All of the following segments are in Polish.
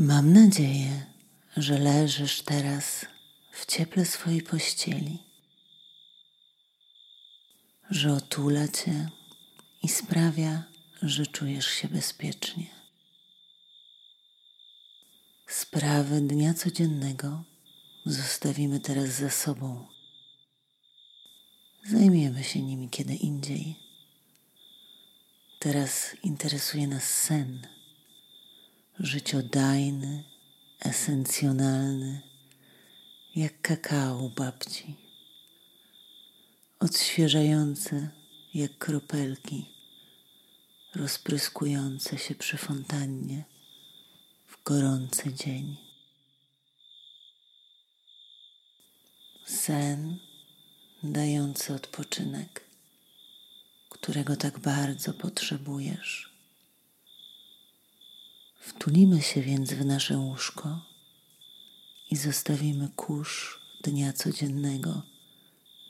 Mam nadzieję, że leżysz teraz w cieple swojej pościeli, że otula cię i sprawia, że czujesz się bezpiecznie. Sprawy dnia codziennego zostawimy teraz za sobą. Zajmiemy się nimi kiedy indziej. Teraz interesuje nas sen, życiodajny, esencjonalny, jak kakao babci, odświeżający jak kropelki rozpryskujące się przy fontannie w gorący dzień. Sen dający odpoczynek, którego tak bardzo potrzebujesz. Wtulimy się więc w nasze łóżko i zostawimy kurz dnia codziennego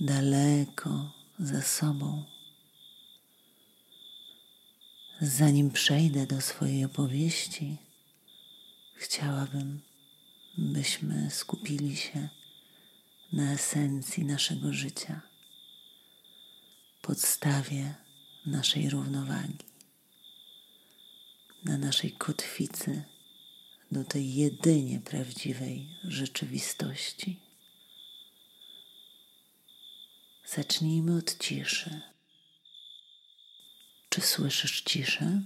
daleko za sobą. Zanim przejdę do swojej opowieści, chciałabym, byśmy skupili się na esencji naszego życia, podstawie naszej równowagi, na naszej kotwicy do tej jedynie prawdziwej rzeczywistości. Zacznijmy od ciszy. Czy słyszysz ciszę?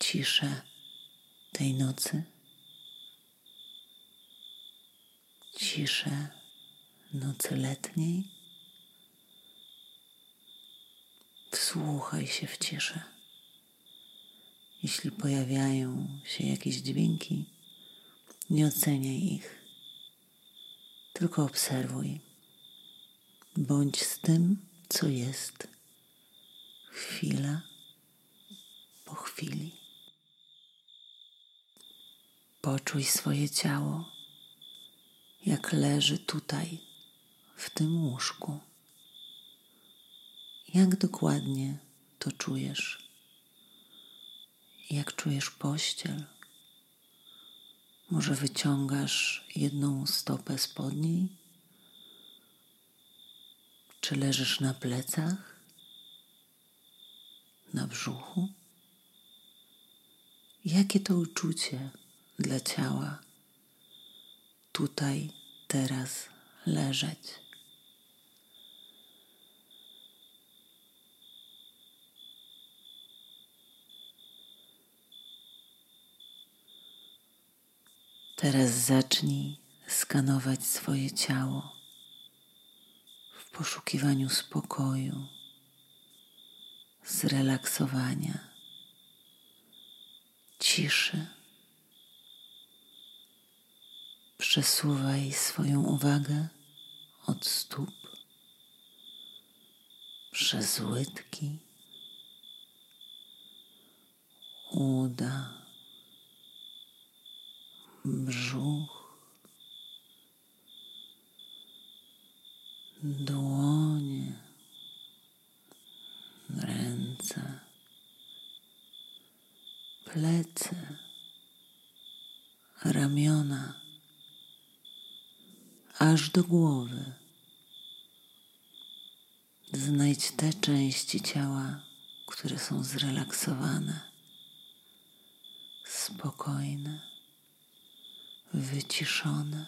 Ciszę tej nocy. Ciszę nocy letniej. Wsłuchaj się w ciszę. Jeśli pojawiają się jakieś dźwięki, nie oceniaj ich, tylko obserwuj. Bądź z tym, co jest chwila po chwili. Poczuj swoje ciało, jak leży tutaj, w tym łóżku. Jak dokładnie to czujesz? Jak czujesz pościel? Może wyciągasz jedną stopę spod niej? Czy leżysz na plecach? na brzuchu? Jakie to uczucie dla ciała tutaj, teraz leżeć? Teraz zacznij skanować swoje ciało w poszukiwaniu spokoju zrelaksowania, ciszy. Przesuwaj swoją uwagę od stóp przez łydki, uda, brzuch, dłonie ręce, plecy, ramiona, aż do głowy. Znajdź te części ciała, które są zrelaksowane, spokojne, wyciszone.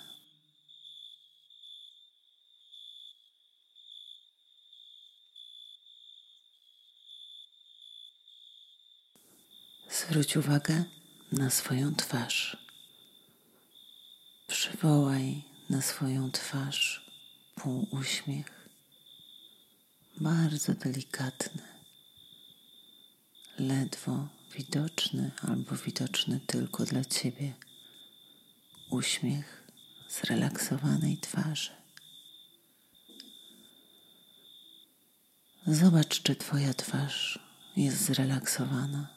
Zwróć uwagę na swoją twarz. Przywołaj na swoją twarz półuśmiech, bardzo delikatny, ledwo widoczny albo widoczny tylko dla Ciebie uśmiech zrelaksowanej twarzy. Zobacz, czy Twoja twarz jest zrelaksowana.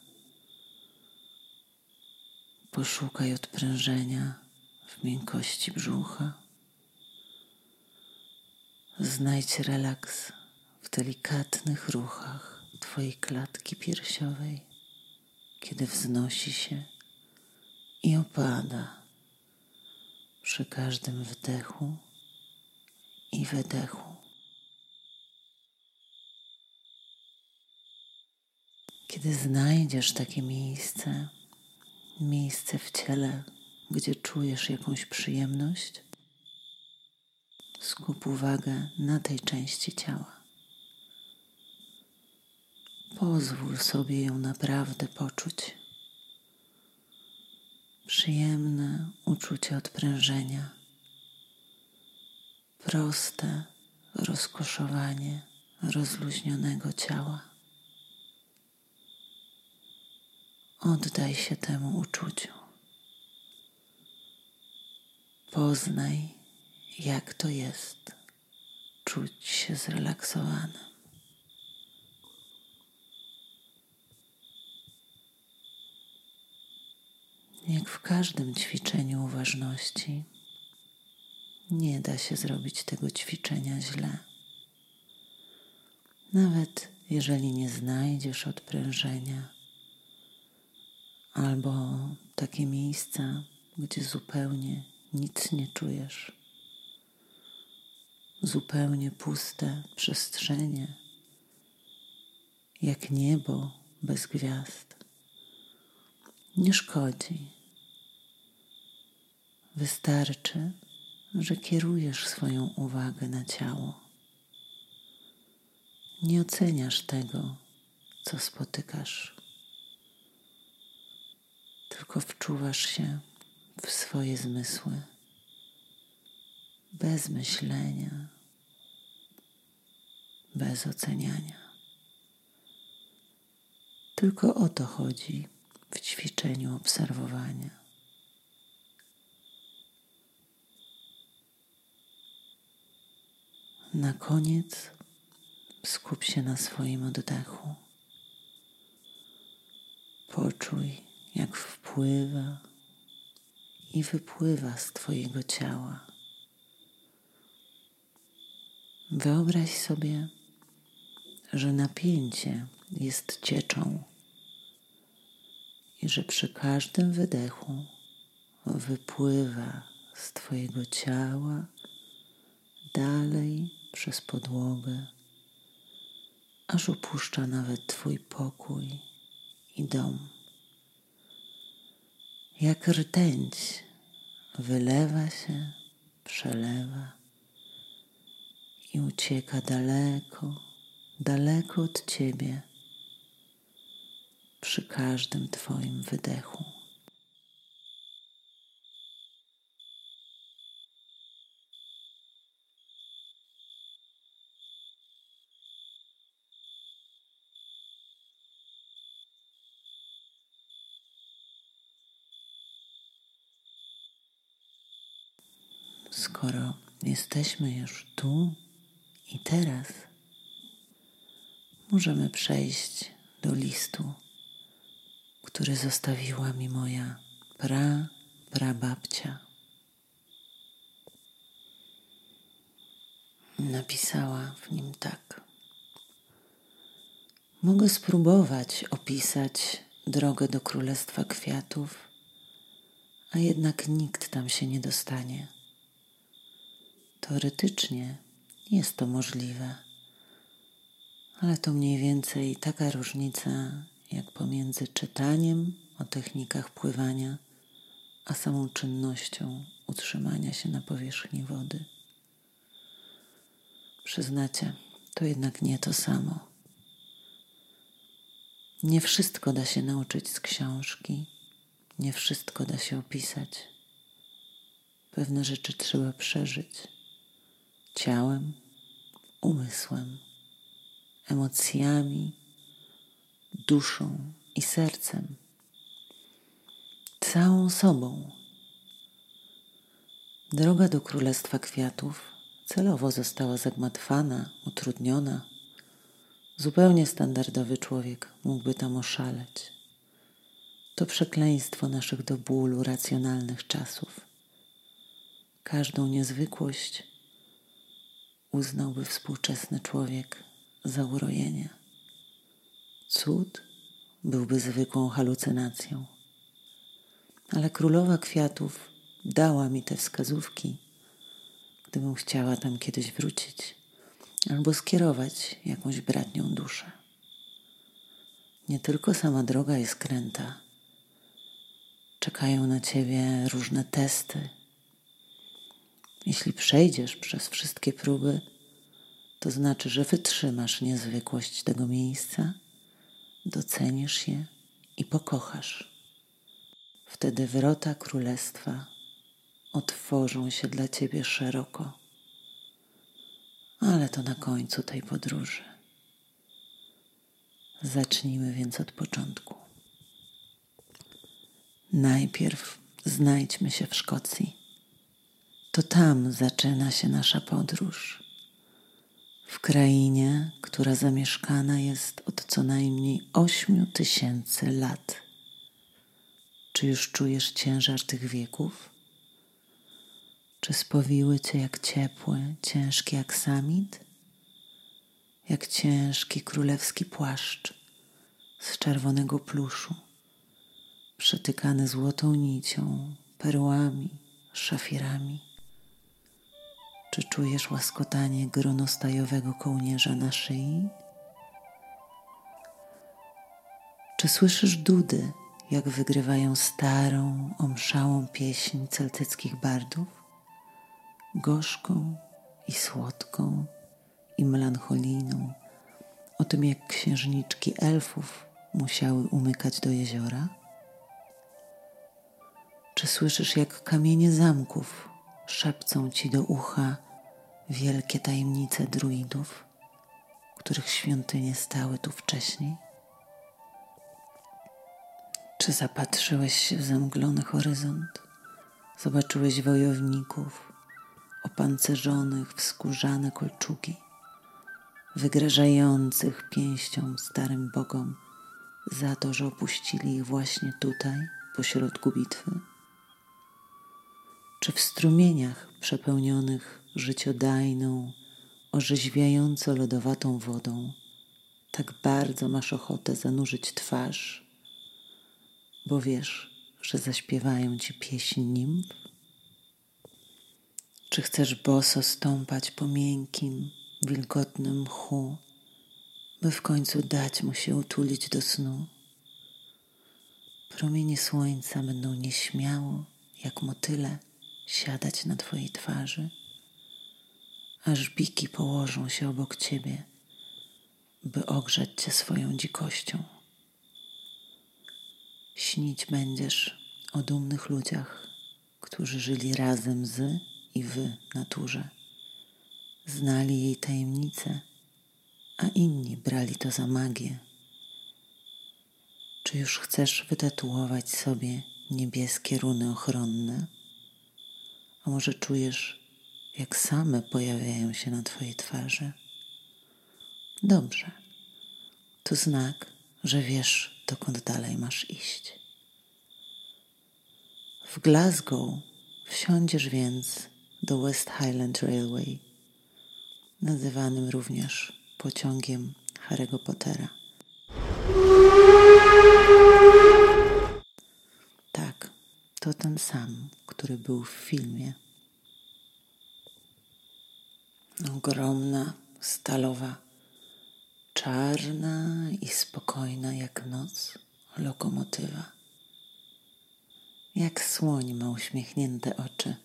Poszukaj odprężenia w miękkości brzucha. Znajdź relaks w delikatnych ruchach Twojej klatki piersiowej, kiedy wznosi się i opada przy każdym wdechu i wydechu. Kiedy znajdziesz takie miejsce, miejsce w ciele, gdzie czujesz jakąś przyjemność, skup uwagę na tej części ciała. Pozwól sobie ją naprawdę poczuć. Przyjemne uczucie odprężenia, proste rozkoszowanie rozluźnionego ciała. Oddaj się temu uczuciu. Poznaj, jak to jest czuć się zrelaksowanym. Jak w każdym ćwiczeniu uważności, nie da się zrobić tego ćwiczenia źle. Nawet jeżeli nie znajdziesz odprężenia, albo takie miejsca, gdzie zupełnie nic nie czujesz, zupełnie puste przestrzenie, jak niebo bez gwiazd. Nie szkodzi. Wystarczy, że kierujesz swoją uwagę na ciało. Nie oceniasz tego, co spotykasz, tylko wczuwasz się w swoje zmysły, bez myślenia, bez oceniania. Tylko o to chodzi w ćwiczeniu obserwowania. Na koniec skup się na swoim oddechu. Poczuj, jak wpływa i wypływa z Twojego ciała. Wyobraź sobie, że napięcie jest cieczą i że przy każdym wydechu wypływa z Twojego ciała dalej przez podłogę, aż opuszcza nawet Twój pokój i dom. Jak rtęć wylewa się, przelewa i ucieka daleko, daleko od Ciebie przy każdym Twoim wydechu. Skoro jesteśmy już tu i teraz, możemy przejść do listu, który zostawiła mi moja pra, prababcia. Napisała w nim tak. Mogę spróbować opisać drogę do Królestwa Kwiatów, a jednak nikt tam się nie dostanie Teoretycznie jest to możliwe, ale to mniej więcej taka różnica jak pomiędzy czytaniem o technikach pływania, a samą czynnością utrzymania się na powierzchni wody. Przyznacie, to jednak nie to samo. Nie wszystko da się nauczyć z książki, nie wszystko da się opisać. Pewne rzeczy trzeba przeżyć ciałem, umysłem, emocjami, duszą i sercem, całą sobą. Droga do Królestwa Kwiatów celowo została zagmatwana, utrudniona. Zupełnie standardowy człowiek mógłby tam oszaleć. To przekleństwo naszych do bólu racjonalnych czasów. Każdą niezwykłość uznałby współczesny człowiek za urojenie. Cud byłby zwykłą halucynacją. ale królowa kwiatów dała mi te wskazówki, gdybym chciała tam kiedyś wrócić albo skierować jakąś bratnią duszę. Nie tylko sama droga jest kręta. Czekają na ciebie różne testy. Jeśli przejdziesz przez wszystkie próby, to znaczy, że wytrzymasz niezwykłość tego miejsca, docenisz je i pokochasz. Wtedy wrota królestwa otworzą się dla ciebie szeroko. Ale to na końcu tej podróży. Zacznijmy więc od początku. Najpierw znajdźmy się w Szkocji. To tam zaczyna się nasza podróż. W krainie, która zamieszkana jest od co najmniej ośmiu tysięcy lat. Czy już czujesz ciężar tych wieków? Czy spowiły cię jak ciepły, ciężki aksamit? Jak ciężki królewski płaszcz z czerwonego pluszu, przetykany złotą nicią, perłami, szafirami? Czy czujesz łaskotanie gronostajowego kołnierza na szyi? Czy słyszysz dudy, jak wygrywają starą, omszałą pieśń celtyckich bardów? gorzką i słodką i melancholijną, o tym jak księżniczki elfów musiały umykać do jeziora? Czy słyszysz, jak kamienie zamków szepcą ci do ucha wielkie tajemnice druidów, których świątynie stały tu wcześniej? Czy zapatrzyłeś się w zamglony horyzont? Zobaczyłeś wojowników, opancerzonych w skórzane kolczugi, wygrażających pięścią starym bogom za to, że opuścili ich właśnie tutaj, pośrodku bitwy? Czy w strumieniach przepełnionych życiodajną, orzeźwiająco lodowatą wodą tak bardzo masz ochotę zanurzyć twarz, bo wiesz, że zaśpiewają ci pieśń nimf? Czy chcesz boso stąpać po miękkim, wilgotnym mchu, by w końcu dać mu się utulić do snu? Promienie słońca będą nieśmiało, jak motyle, siadać na twojej twarzy, aż biki położą się obok ciebie, by ogrzać cię swoją dzikością. Śnić będziesz o dumnych ludziach, którzy żyli razem z i w naturze. Znali jej tajemnice, a inni brali to za magię. Czy już chcesz wytatuować sobie niebieskie runy ochronne? A może czujesz, jak same pojawiają się na Twojej twarzy? Dobrze. To znak, że wiesz, dokąd dalej masz iść. W Glasgow wsiądziesz więc do West Highland Railway, nazywanym również pociągiem Harry'ego Pottera. Tak, to ten sam, który był w filmie. Ogromna, stalowa, czarna i spokojna jak noc lokomotywa. Jak słoń ma uśmiechnięte oczy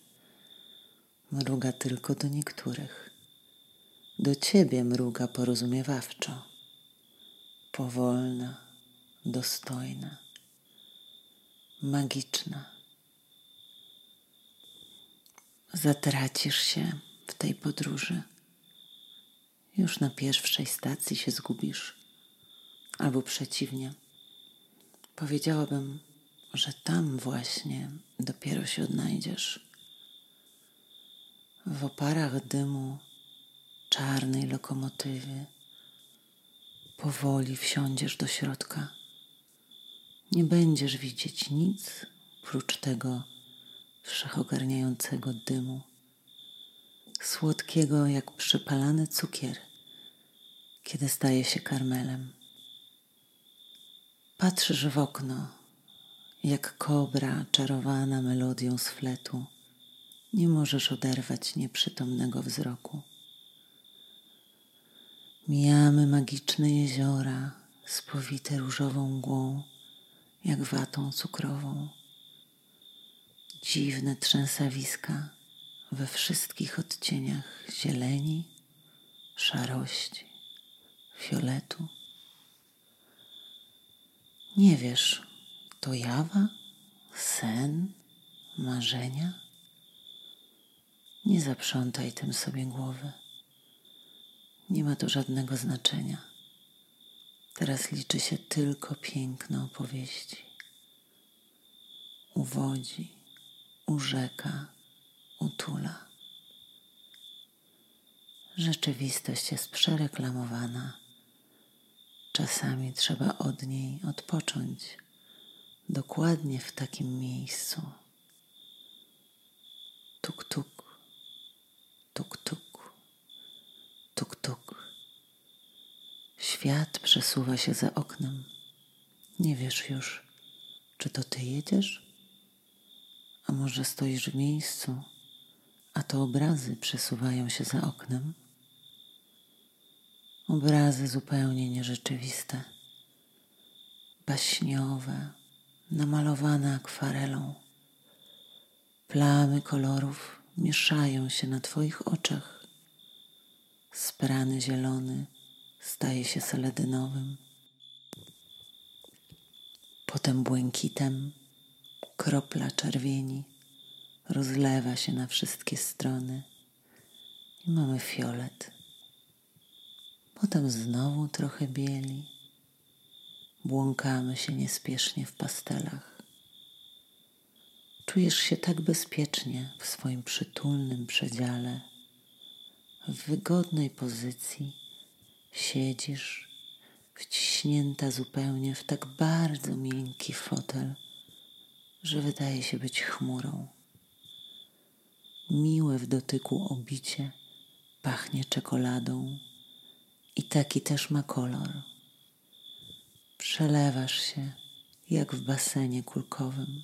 mruga tylko do niektórych. Do ciebie mruga porozumiewawczo, powolna, dostojna, magiczna. Zatracisz się tej podróży. Już na pierwszej stacji się zgubisz, albo przeciwnie. Powiedziałabym, że tam właśnie dopiero się odnajdziesz w oparach dymu czarnej lokomotywy powoli wsiądziesz do środka. Nie będziesz widzieć nic prócz tego wszechogarniającego dymu, słodkiego jak przypalany cukier, kiedy staje się karmelem. Patrzysz w okno, jak kobra czarowana melodią z fletu, nie możesz oderwać nieprzytomnego wzroku. Mijamy magiczne jeziora, spowite różową mgłą, jak watą cukrową. Dziwne trzęsawiska we wszystkich odcieniach zieleni, szarości, fioletu. Nie wiesz, to jawa, sen, marzenia? Nie zaprzątaj tym sobie głowy. Nie ma to żadnego znaczenia. Teraz liczy się tylko piękno opowieści. Uwodzi, urzeka, utula. Rzeczywistość jest przereklamowana. Czasami trzeba od niej odpocząć dokładnie w takim miejscu. Tuk, tuk, tuk, tuk, tuk, tuk. Świat przesuwa się za oknem. Nie wiesz już, czy to ty jedziesz, a może stoisz w miejscu, a to obrazy przesuwają się za oknem. Obrazy zupełnie nierzeczywiste, baśniowe, namalowane akwarelą. Plamy kolorów mieszają się na Twoich oczach. Sprany zielony staje się seledynowym. Potem błękitem kropla czerwieni rozlewa się na wszystkie strony i mamy fiolet. Potem znowu trochę bieli błąkamy się niespiesznie w pastelach. Czujesz się tak bezpiecznie w swoim przytulnym przedziale, w wygodnej pozycji siedzisz, wciśnięta zupełnie w tak bardzo miękki fotel, że wydaje się być chmurą. Miłe w dotyku obicie pachnie czekoladą i taki też ma kolor Przelewasz się jak w basenie kulkowym.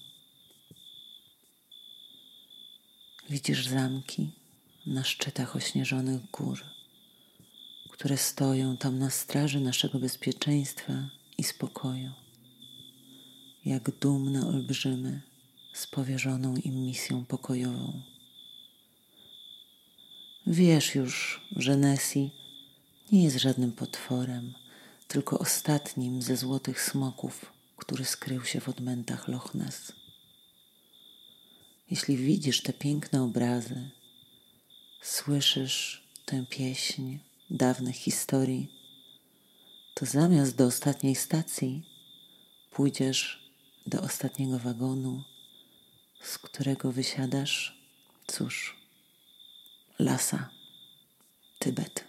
Widzisz zamki na szczytach ośnieżonych gór, które stoją tam na straży naszego bezpieczeństwa i spokoju, jak dumne olbrzymy z powierzoną im misją pokojową. Wiesz już, że Nessie nie jest żadnym potworem, tylko ostatnim ze złotych smoków, który skrył się w odmętach Loch Ness. Jeśli widzisz te piękne obrazy, słyszysz tę pieśń dawnych historii, to zamiast do ostatniej stacji pójdziesz do ostatniego wagonu, z którego wysiadasz, cóż, Lasa, Tybet.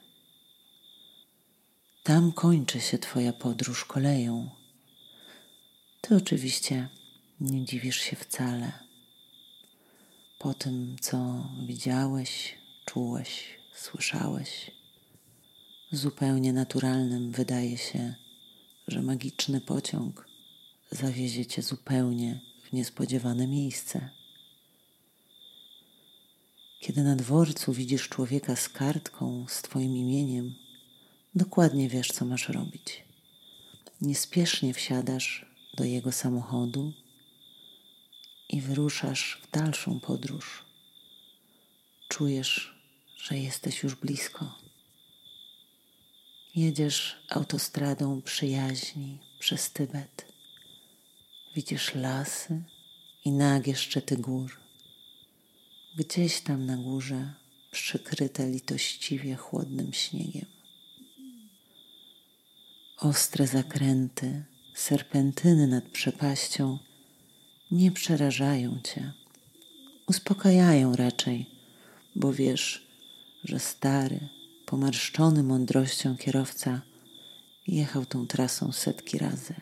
Tam kończy się Twoja podróż koleją. Ty oczywiście nie dziwisz się wcale. Po tym, co widziałeś, czułeś, słyszałeś, zupełnie naturalnym wydaje się, że magiczny pociąg zawiezie Cię zupełnie w niespodziewane miejsce. Kiedy na dworcu widzisz człowieka z kartką z Twoim imieniem, Dokładnie wiesz, co masz robić. Niespiesznie wsiadasz do jego samochodu i wyruszasz w dalszą podróż. Czujesz, że jesteś już blisko. Jedziesz autostradą przyjaźni przez Tybet. Widzisz lasy i nagie szczyty gór. Gdzieś tam na górze przykryte litościwie chłodnym śniegiem. Ostre zakręty, serpentyny nad przepaścią nie przerażają cię. Uspokajają raczej, bo wiesz, że stary, pomarszczony mądrością kierowca jechał tą trasą setki razy.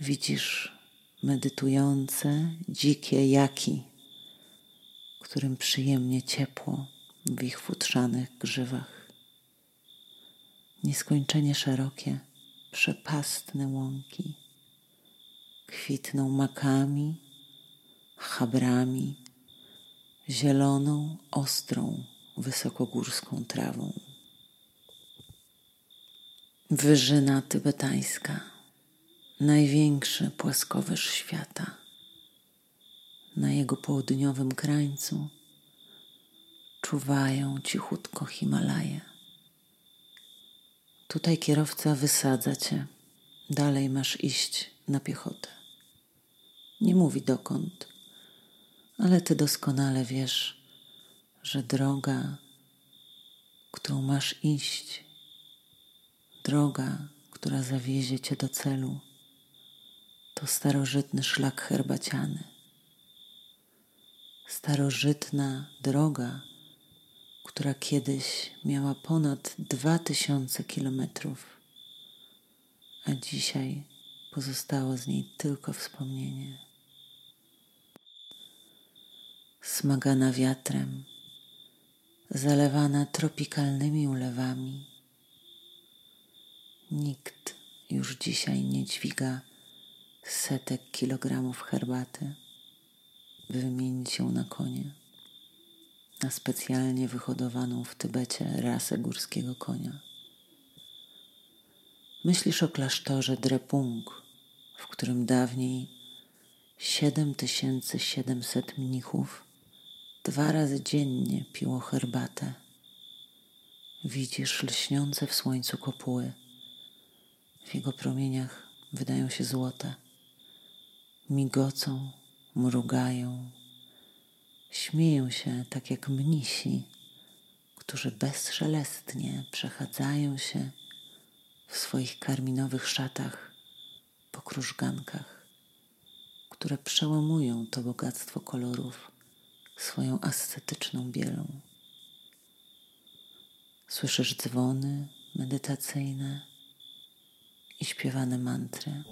Widzisz medytujące, dzikie jaki, którym przyjemnie ciepło w ich futrzanych grzywach nieskończenie szerokie, przepastne łąki, kwitną makami, chabrami, zieloną, ostrą, wysokogórską trawą. Wyżyna tybetańska, największy płaskowyż świata. Na jego południowym krańcu czuwają cichutko Himalaje. Tutaj kierowca wysadza cię, dalej masz iść na piechotę. Nie mówi dokąd, ale ty doskonale wiesz, że droga, którą masz iść, droga, która zawiezie cię do celu, to starożytny szlak herbaciany. Starożytna droga, która kiedyś miała ponad dwa tysiące kilometrów, a dzisiaj pozostało z niej tylko wspomnienie. Smagana wiatrem, zalewana tropikalnymi ulewami, nikt już dzisiaj nie dźwiga setek kilogramów herbaty, wymienić ją na konie, na specjalnie wyhodowaną w Tybecie rasę górskiego konia. Myślisz o klasztorze Drepung, w którym dawniej 7700 mnichów dwa razy dziennie piło herbatę. Widzisz lśniące w słońcu kopuły. W jego promieniach wydają się złote. Migocą, mrugają, śmieją się tak jak mnisi, którzy bezszelestnie przechadzają się w swoich karminowych szatach po krużgankach, które przełamują to bogactwo kolorów swoją ascetyczną bielą. Słyszysz dzwony medytacyjne i śpiewane mantry,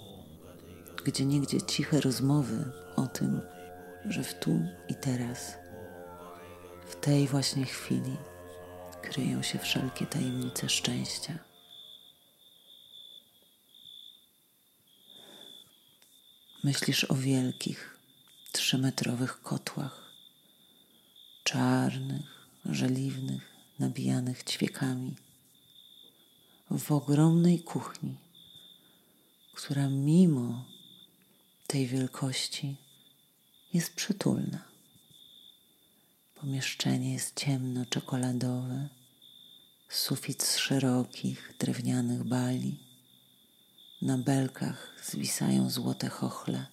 gdzie niegdzie ciche rozmowy o tym, że w tu i teraz, w tej właśnie chwili kryją się wszelkie tajemnice szczęścia. Myślisz o wielkich, trzymetrowych kotłach, czarnych, żeliwnych, nabijanych ćwiekami, w ogromnej kuchni, która mimo tej wielkości jest przytulna. Pomieszczenie jest ciemno-czekoladowe, sufit z szerokich, drewnianych bali na belkach zwisają złote chochle,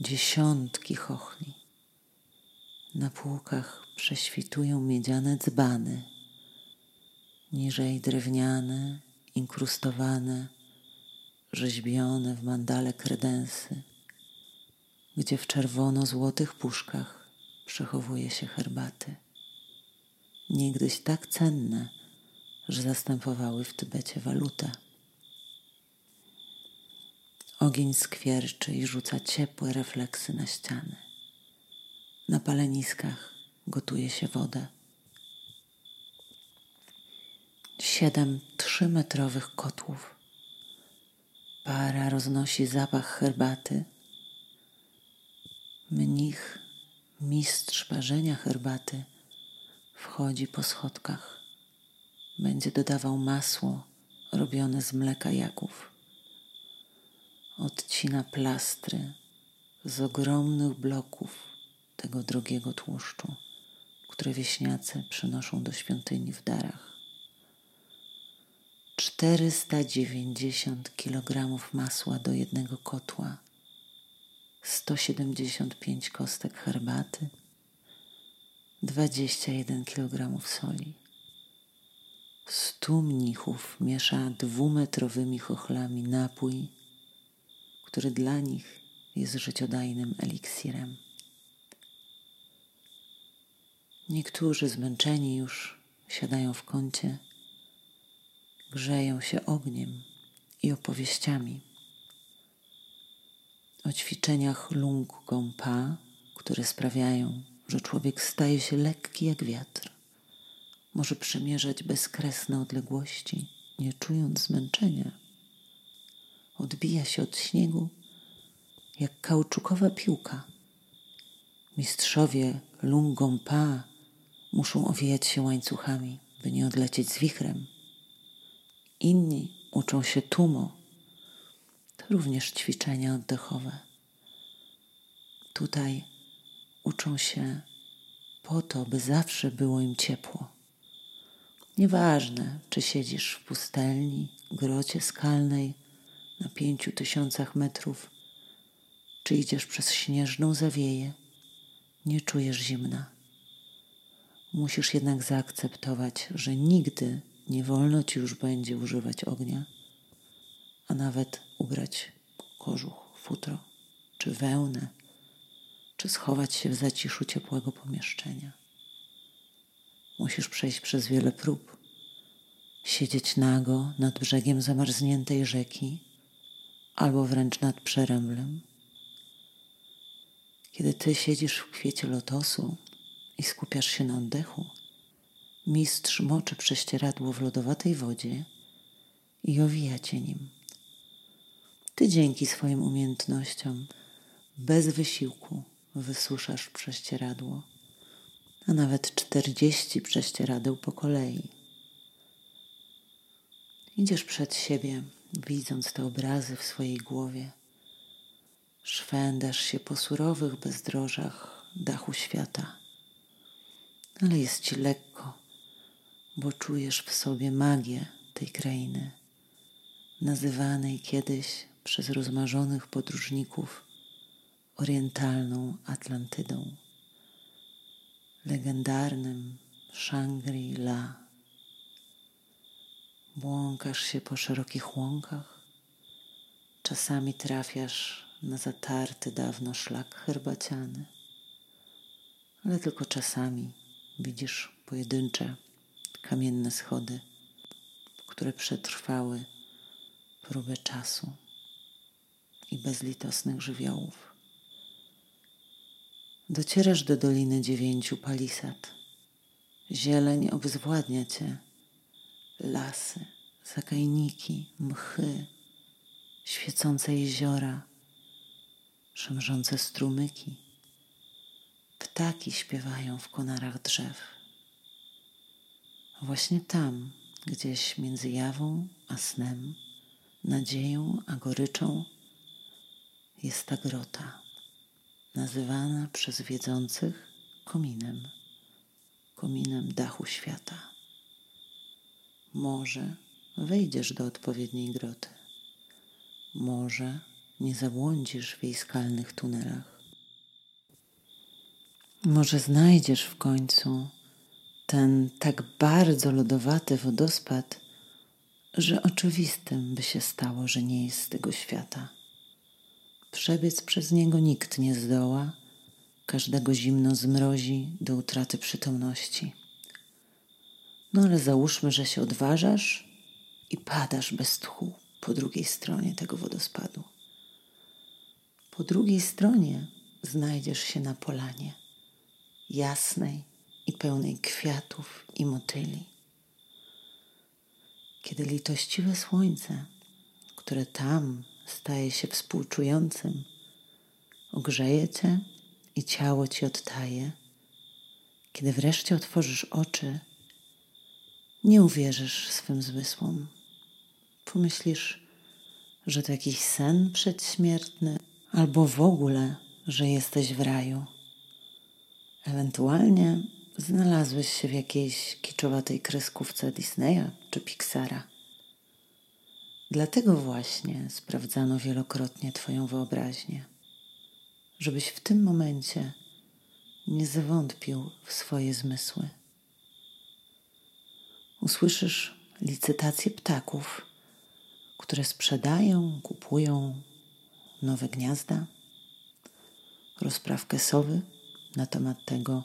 dziesiątki chochli. Na półkach prześwitują miedziane dzbany, niżej drewniane, inkrustowane, rzeźbione w mandale kredensy, gdzie w czerwono-złotych puszkach przechowuje się herbaty. Niegdyś tak cenne, że zastępowały w Tybecie walutę. Ogień skwierczy i rzuca ciepłe refleksy na ściany. Na paleniskach gotuje się woda. Siedem trzymetrowych kotłów. Para roznosi zapach herbaty. Mnich, mistrz parzenia herbaty, wchodzi po schodkach. Będzie dodawał masło robione z mleka jaków odcina plastry z ogromnych bloków tego drogiego tłuszczu, które wieśniacy przynoszą do świątyni w darach. 490 kg masła do jednego kotła, 175 kostek herbaty, 21 kg soli. Stu mnichów miesza dwumetrowymi chochlami napój który dla nich jest życiodajnym eliksirem. Niektórzy zmęczeni już siadają w kącie, grzeją się ogniem i opowieściami o ćwiczeniach lung gompa, które sprawiają, że człowiek staje się lekki jak wiatr. Może przemierzać bezkresne odległości, nie czując zmęczenia odbija się od śniegu jak kauczukowa piłka. Mistrzowie Lungompa muszą owijać się łańcuchami, by nie odlecieć z wichrem. Inni uczą się tumo. To również ćwiczenia oddechowe. Tutaj uczą się po to, by zawsze było im ciepło. Nieważne, czy siedzisz w pustelni, grocie skalnej na pięciu tysiącach metrów, czy idziesz przez śnieżną zawieję, nie czujesz zimna. Musisz jednak zaakceptować, że nigdy nie wolno ci już będzie używać ognia, a nawet ubrać kożuch, futro czy wełnę, czy schować się w zaciszu ciepłego pomieszczenia. Musisz przejść przez wiele prób, siedzieć nago nad brzegiem zamarzniętej rzeki albo wręcz nad przeręblem. Kiedy ty siedzisz w kwiecie lotosu i skupiasz się na oddechu, mistrz moczy prześcieradło w lodowatej wodzie i owija cię nim. Ty dzięki swoim umiejętnościom bez wysiłku wysuszasz prześcieradło, a nawet czterdzieści prześcieradeł po kolei. Idziesz przed siebie, widząc te obrazy w swojej głowie. Szwędasz się po surowych bezdrożach dachu świata, ale jest ci lekko, bo czujesz w sobie magię tej krainy, nazywanej kiedyś przez rozmarzonych podróżników orientalną Atlantydą, legendarnym Shangri-La. Błąkasz się po szerokich łąkach, czasami trafiasz na zatarty dawno szlak herbaciany, ale tylko czasami widzisz pojedyncze kamienne schody, które przetrwały próbę czasu i bezlitosnych żywiołów. Docierasz do Doliny Dziewięciu Palisad. Zieleń obzwładnia cię. Lasy, zakajniki, mchy, świecące jeziora, szemrzące strumyki. Ptaki śpiewają w konarach drzew. Właśnie tam, gdzieś między jawą a snem, nadzieją a goryczą, jest ta grota nazywana przez wiedzących kominem, kominem dachu świata. Może wejdziesz do odpowiedniej groty, może nie zabłądzisz w jej skalnych tunelach. Może znajdziesz w końcu ten tak bardzo lodowaty wodospad, że oczywistym by się stało, że nie jest z tego świata. Przebiec przez niego nikt nie zdoła, każdego zimno zmrozi do utraty przytomności. No ale załóżmy, że się odważasz i padasz bez tchu po drugiej stronie tego wodospadu. Po drugiej stronie znajdziesz się na polanie, jasnej i pełnej kwiatów i motyli. Kiedy litościwe słońce, które tam staje się współczującym, ogrzeje cię i ciało ci odtaje. Kiedy wreszcie otworzysz oczy, nie uwierzysz swym zmysłom. Pomyślisz, że to jakiś sen przedśmiertny, albo w ogóle, że jesteś w raju. Ewentualnie znalazłeś się w jakiejś kiczowatej kreskówce Disneya czy Pixara. Dlatego właśnie sprawdzano wielokrotnie Twoją wyobraźnię, żebyś w tym momencie nie zwątpił w swoje zmysły. Usłyszysz licytację ptaków, które sprzedają, kupują nowe gniazda, rozprawkę sowy na temat tego,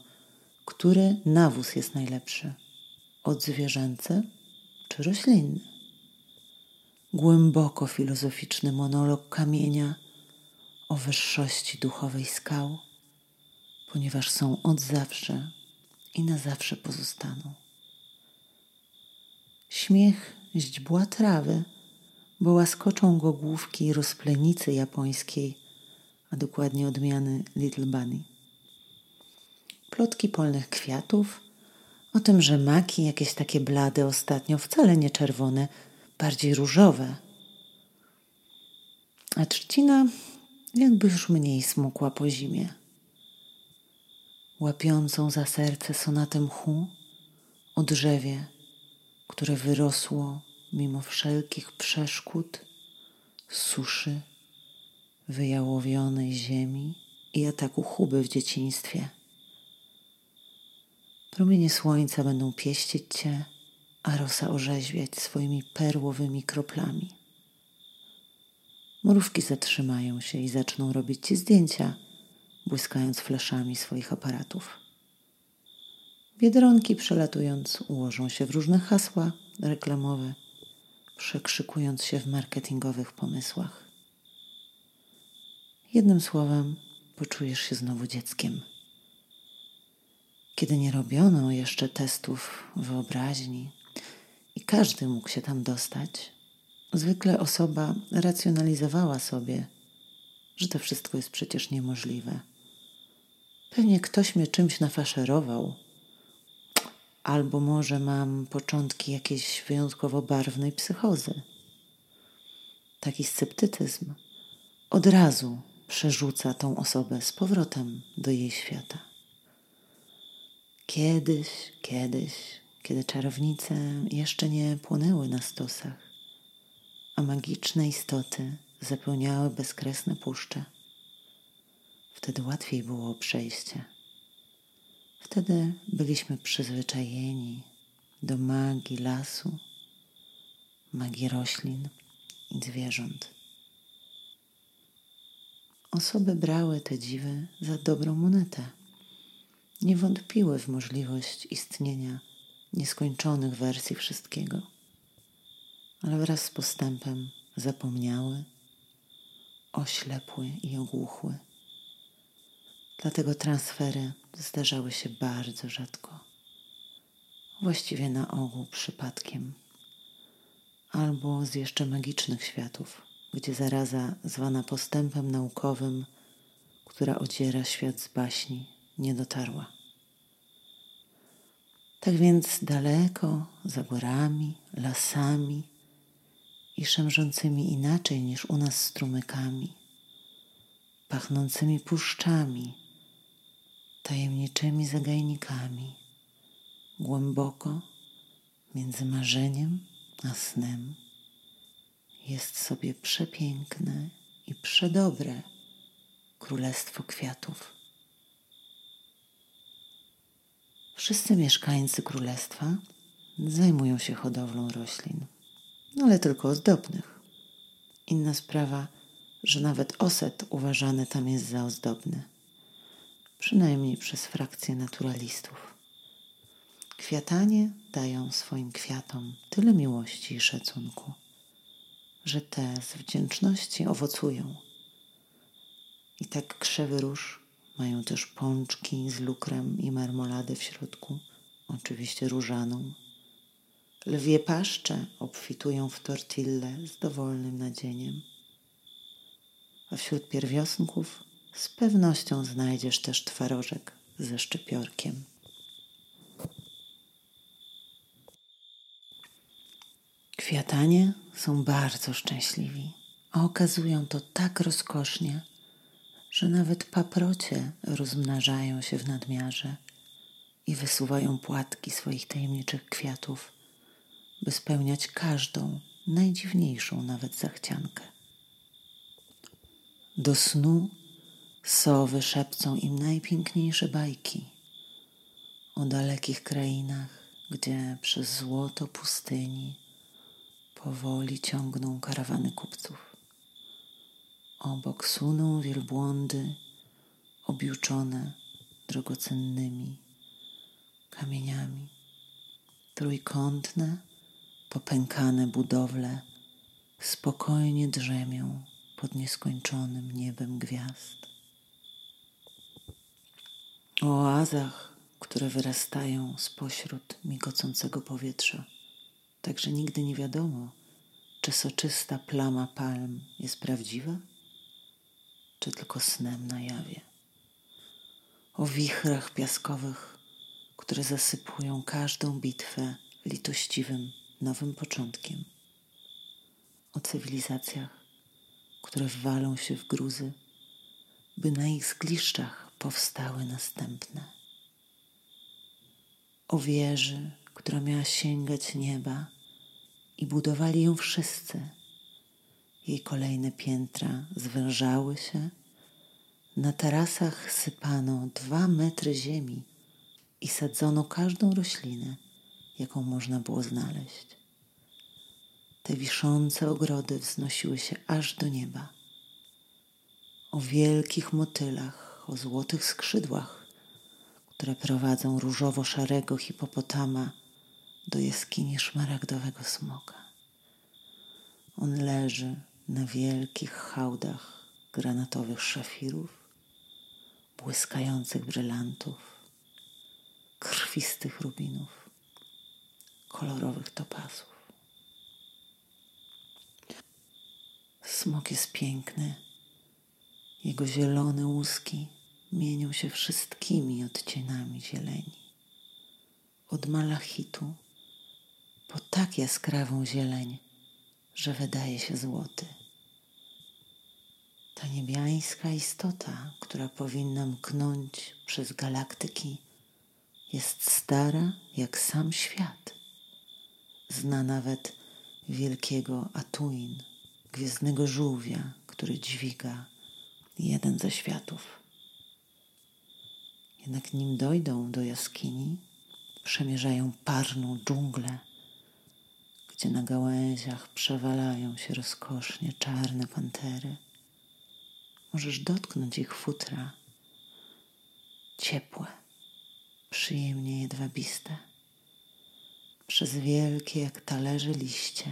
który nawóz jest najlepszy odzwierzęcy czy roślinny głęboko filozoficzny monolog kamienia o wyższości duchowej skał, ponieważ są od zawsze i na zawsze pozostaną. Śmiech źdźbła trawy, bo łaskoczą go główki rozplenicy japońskiej a dokładnie odmiany Little Bunny. Plotki polnych kwiatów, o tym, że maki jakieś takie blade ostatnio, wcale nie czerwone, bardziej różowe. A trzcina jakby już mniej smukła po zimie. Łapiącą za serce sonatę mchu o drzewie, które wyrosło mimo wszelkich przeszkód, suszy, wyjałowionej ziemi i ataku chuby w dzieciństwie. Promienie słońca będą pieścić cię, a rosa orzeźwiać swoimi perłowymi kroplami. Mrówki zatrzymają się i zaczną robić ci zdjęcia, błyskając fleszami swoich aparatów. Biedronki przelatując ułożą się w różne hasła reklamowe, przekrzykując się w marketingowych pomysłach. Jednym słowem, poczujesz się znowu dzieckiem. Kiedy nie robiono jeszcze testów wyobraźni i każdy mógł się tam dostać, zwykle osoba racjonalizowała sobie, że to wszystko jest przecież niemożliwe. Pewnie ktoś mnie czymś nafaszerował, albo może mam początki jakiejś wyjątkowo barwnej psychozy. Taki sceptycyzm od razu przerzuca tą osobę z powrotem do jej świata. Kiedyś, kiedyś, kiedy czarownice jeszcze nie płonęły na stosach, a magiczne istoty zapełniały bezkresne puszcze, wtedy łatwiej było przejście. Wtedy byliśmy przyzwyczajeni do magii lasu, magii roślin i zwierząt. Osoby brały te dziwy za dobrą monetę. Nie wątpiły w możliwość istnienia nieskończonych wersji wszystkiego, ale wraz z postępem zapomniały, oślepły i ogłuchły. Dlatego transfery zdarzały się bardzo rzadko, właściwie na ogół przypadkiem, albo z jeszcze magicznych światów, gdzie zaraza zwana postępem naukowym, która odziera świat z baśni, nie dotarła. Tak więc daleko, za górami, lasami i szemrzącymi inaczej niż u nas strumykami, pachnącymi puszczami, tajemniczymi zagajnikami, głęboko między marzeniem a snem, jest sobie przepiękne i przedobre królestwo kwiatów. Wszyscy mieszkańcy królestwa zajmują się hodowlą roślin, ale tylko ozdobnych. Inna sprawa, że nawet oset uważany tam jest za ozdobny przynajmniej przez frakcję naturalistów. Kwiatanie dają swoim kwiatom tyle miłości i szacunku, że te z wdzięczności owocują. I tak krzewy róż mają też pączki z lukrem i marmoladę w środku, oczywiście różaną. Lwie paszcze obfitują w tortille z dowolnym nadzieniem. A wśród pierwiosnków z pewnością znajdziesz też twarożek ze szczypiorkiem. Kwiatanie są bardzo szczęśliwi, a okazują to tak rozkosznie, że nawet paprocie rozmnażają się w nadmiarze i wysuwają płatki swoich tajemniczych kwiatów, by spełniać każdą, najdziwniejszą nawet zachciankę. Do snu Sowy szepcą im najpiękniejsze bajki o dalekich krainach, gdzie przez złoto pustyni powoli ciągną karawany kupców. Obok suną wielbłądy objuczone drogocennymi kamieniami. Trójkątne, popękane budowle spokojnie drzemią pod nieskończonym niebem gwiazd o oazach, które wyrastają spośród migocącego powietrza. Także nigdy nie wiadomo, czy soczysta plama palm jest prawdziwa, czy tylko snem na jawie. O wichrach piaskowych, które zasypują każdą bitwę litościwym nowym początkiem. O cywilizacjach, które walą się w gruzy, by na ich zgliszczach powstały następne. O wieży, która miała sięgać nieba i budowali ją wszyscy. Jej kolejne piętra zwężały się, na tarasach sypano dwa metry ziemi i sadzono każdą roślinę, jaką można było znaleźć. Te wiszące ogrody wznosiły się aż do nieba. O wielkich motylach, o złotych skrzydłach, które prowadzą różowo-szarego hipopotama do jaskini szmaragdowego smoka. On leży na wielkich hałdach granatowych szafirów, błyskających brylantów, krwistych rubinów, kolorowych topazów. Smok jest piękny. Jego zielone łuski mienią się wszystkimi odcieniami zieleni. Od malachitu po tak jaskrawą zieleń, że wydaje się złoty. Ta niebiańska istota, która powinna mknąć przez galaktyki, jest stara jak sam świat. Zna nawet wielkiego Atuin, gwiezdnego żółwia, który dźwiga jeden ze światów. Jednak nim dojdą do jaskini, przemierzają parną dżunglę, gdzie na gałęziach przewalają się rozkosznie czarne pantery. Możesz dotknąć ich futra, ciepłe, przyjemnie jedwabiste, przez wielkie jak talerze liście,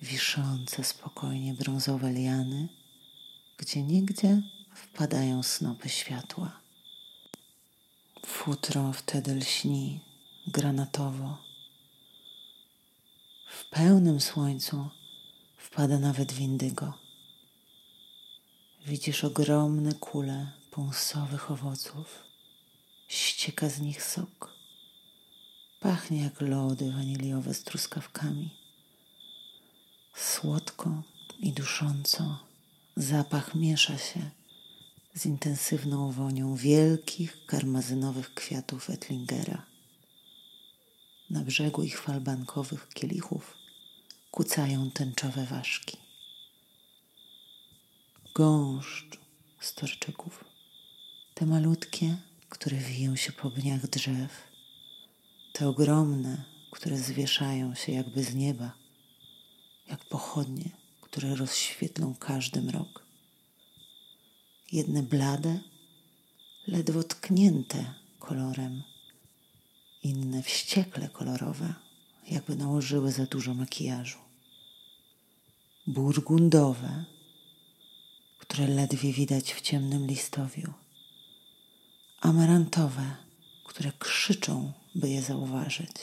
wiszące spokojnie brązowe liany, gdzie nigdzie wpadają snopy światła. Futro wtedy lśni granatowo. W pełnym słońcu wpada nawet windygo. Widzisz ogromne kule pąsowych owoców. Ścieka z nich sok. Pachnie jak lody waniliowe z truskawkami. Słodko i dusząco zapach miesza się z intensywną wonią wielkich karmazynowych kwiatów Ettlingera. Na brzegu ich falbankowych kielichów kucają tęczowe ważki. Gąszcz storczyków, te malutkie, które wiją się po pniach drzew, te ogromne, które zwieszają się jakby z nieba, jak pochodnie, które rozświetlą każdy mrok jedne blade, ledwo tknięte kolorem, inne wściekle kolorowe, jakby nałożyły za dużo makijażu. Burgundowe, które ledwie widać w ciemnym listowiu. Amarantowe, które krzyczą, by je zauważyć.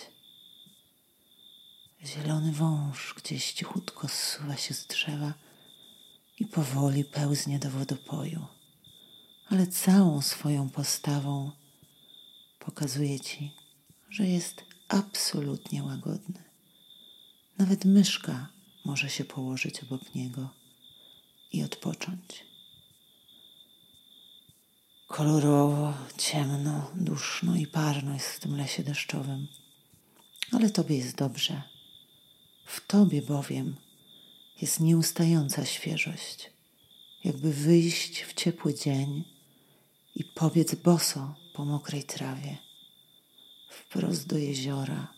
Zielony wąż gdzieś cichutko zsuwa się z drzewa i powoli pełznie do wodopoju ale całą swoją postawą pokazuje ci, że jest absolutnie łagodny. Nawet myszka może się położyć obok niego i odpocząć. Kolorowo, ciemno, duszno i parno jest w tym lesie deszczowym, ale tobie jest dobrze. W tobie bowiem jest nieustająca świeżość, jakby wyjść w ciepły dzień i pobiec boso po mokrej trawie, wprost do jeziora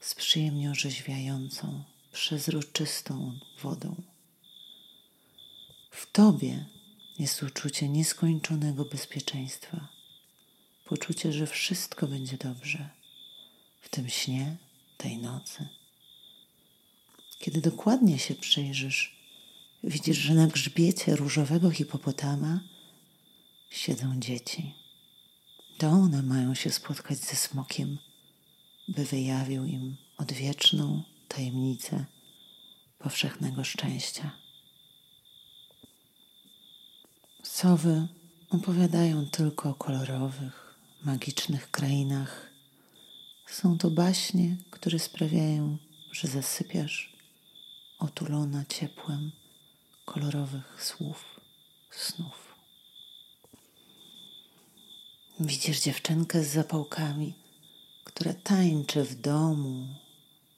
z przyjemnie orzeźwiającą, przezroczystą wodą. W Tobie jest uczucie nieskończonego bezpieczeństwa, poczucie, że wszystko będzie dobrze w tym śnie, tej nocy. Kiedy dokładnie się przyjrzysz, widzisz, że na grzbiecie różowego hipopotama siedzą dzieci. To one mają się spotkać ze smokiem, by wyjawił im odwieczną tajemnicę powszechnego szczęścia. Sowy opowiadają tylko o kolorowych, magicznych krainach. Są to baśnie, które sprawiają, że zasypiasz otulona ciepłem kolorowych słów, snów. Widzisz dziewczynkę z zapałkami, która tańczy w domu.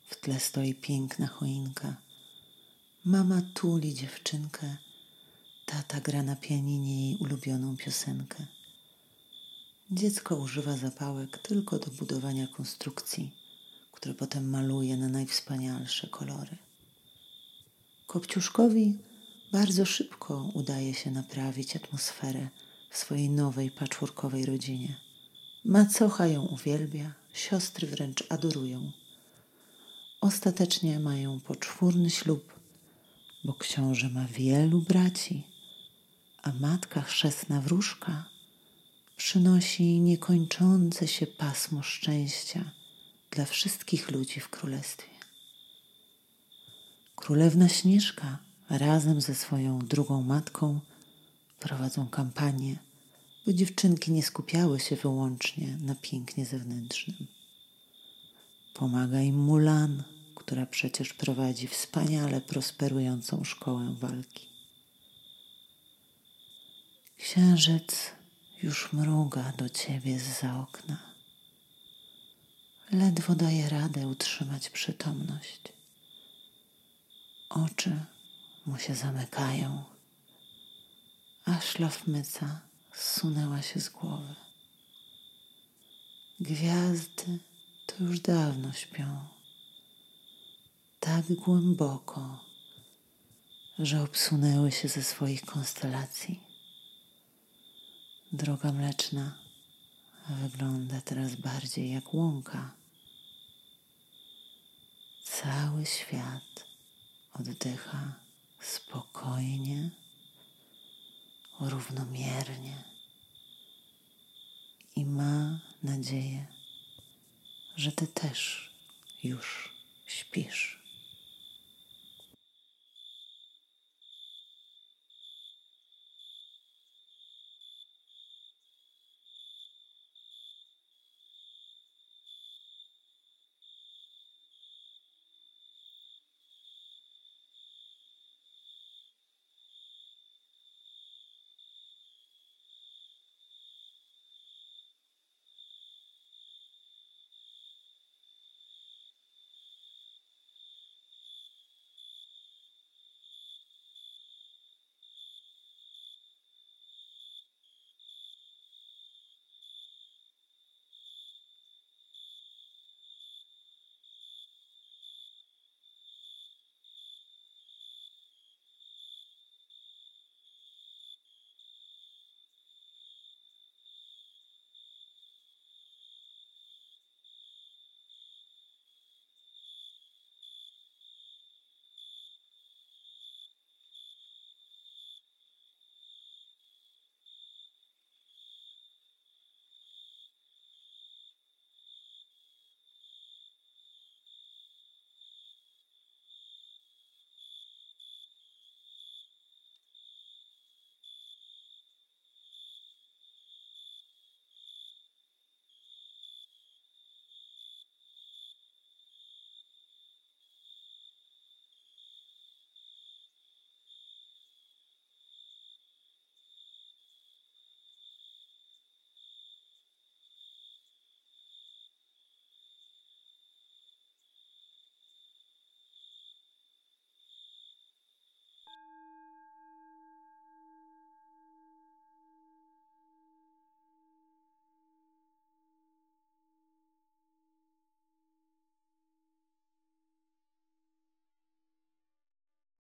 W tle stoi piękna choinka. Mama tuli dziewczynkę, tata gra na pianinie jej ulubioną piosenkę. Dziecko używa zapałek tylko do budowania konstrukcji, które potem maluje na najwspanialsze kolory. Kopciuszkowi bardzo szybko udaje się naprawić atmosferę w swojej nowej patchworkowej rodzinie. Macocha ją uwielbia, siostry wręcz adorują. Ostatecznie mają poczwórny ślub, bo książę ma wielu braci, a matka chrzestna wróżka przynosi niekończące się pasmo szczęścia dla wszystkich ludzi w królestwie. Królewna Śnieżka razem ze swoją drugą matką prowadzą kampanię, by dziewczynki nie skupiały się wyłącznie na pięknie zewnętrznym. Pomaga im Mulan, która przecież prowadzi wspaniale prosperującą szkołę walki. Księżyc już mruga do ciebie z za okna. Ledwo daje radę utrzymać przytomność. Oczy mu się zamykają, a szlafmyca zsunęła się z głowy. Gwiazdy to już dawno śpią, tak głęboko, że obsunęły się ze swoich konstelacji. Droga mleczna wygląda teraz bardziej jak łąka. Cały świat oddycha spokojnie, równomiernie i ma nadzieję, że Ty też już śpisz.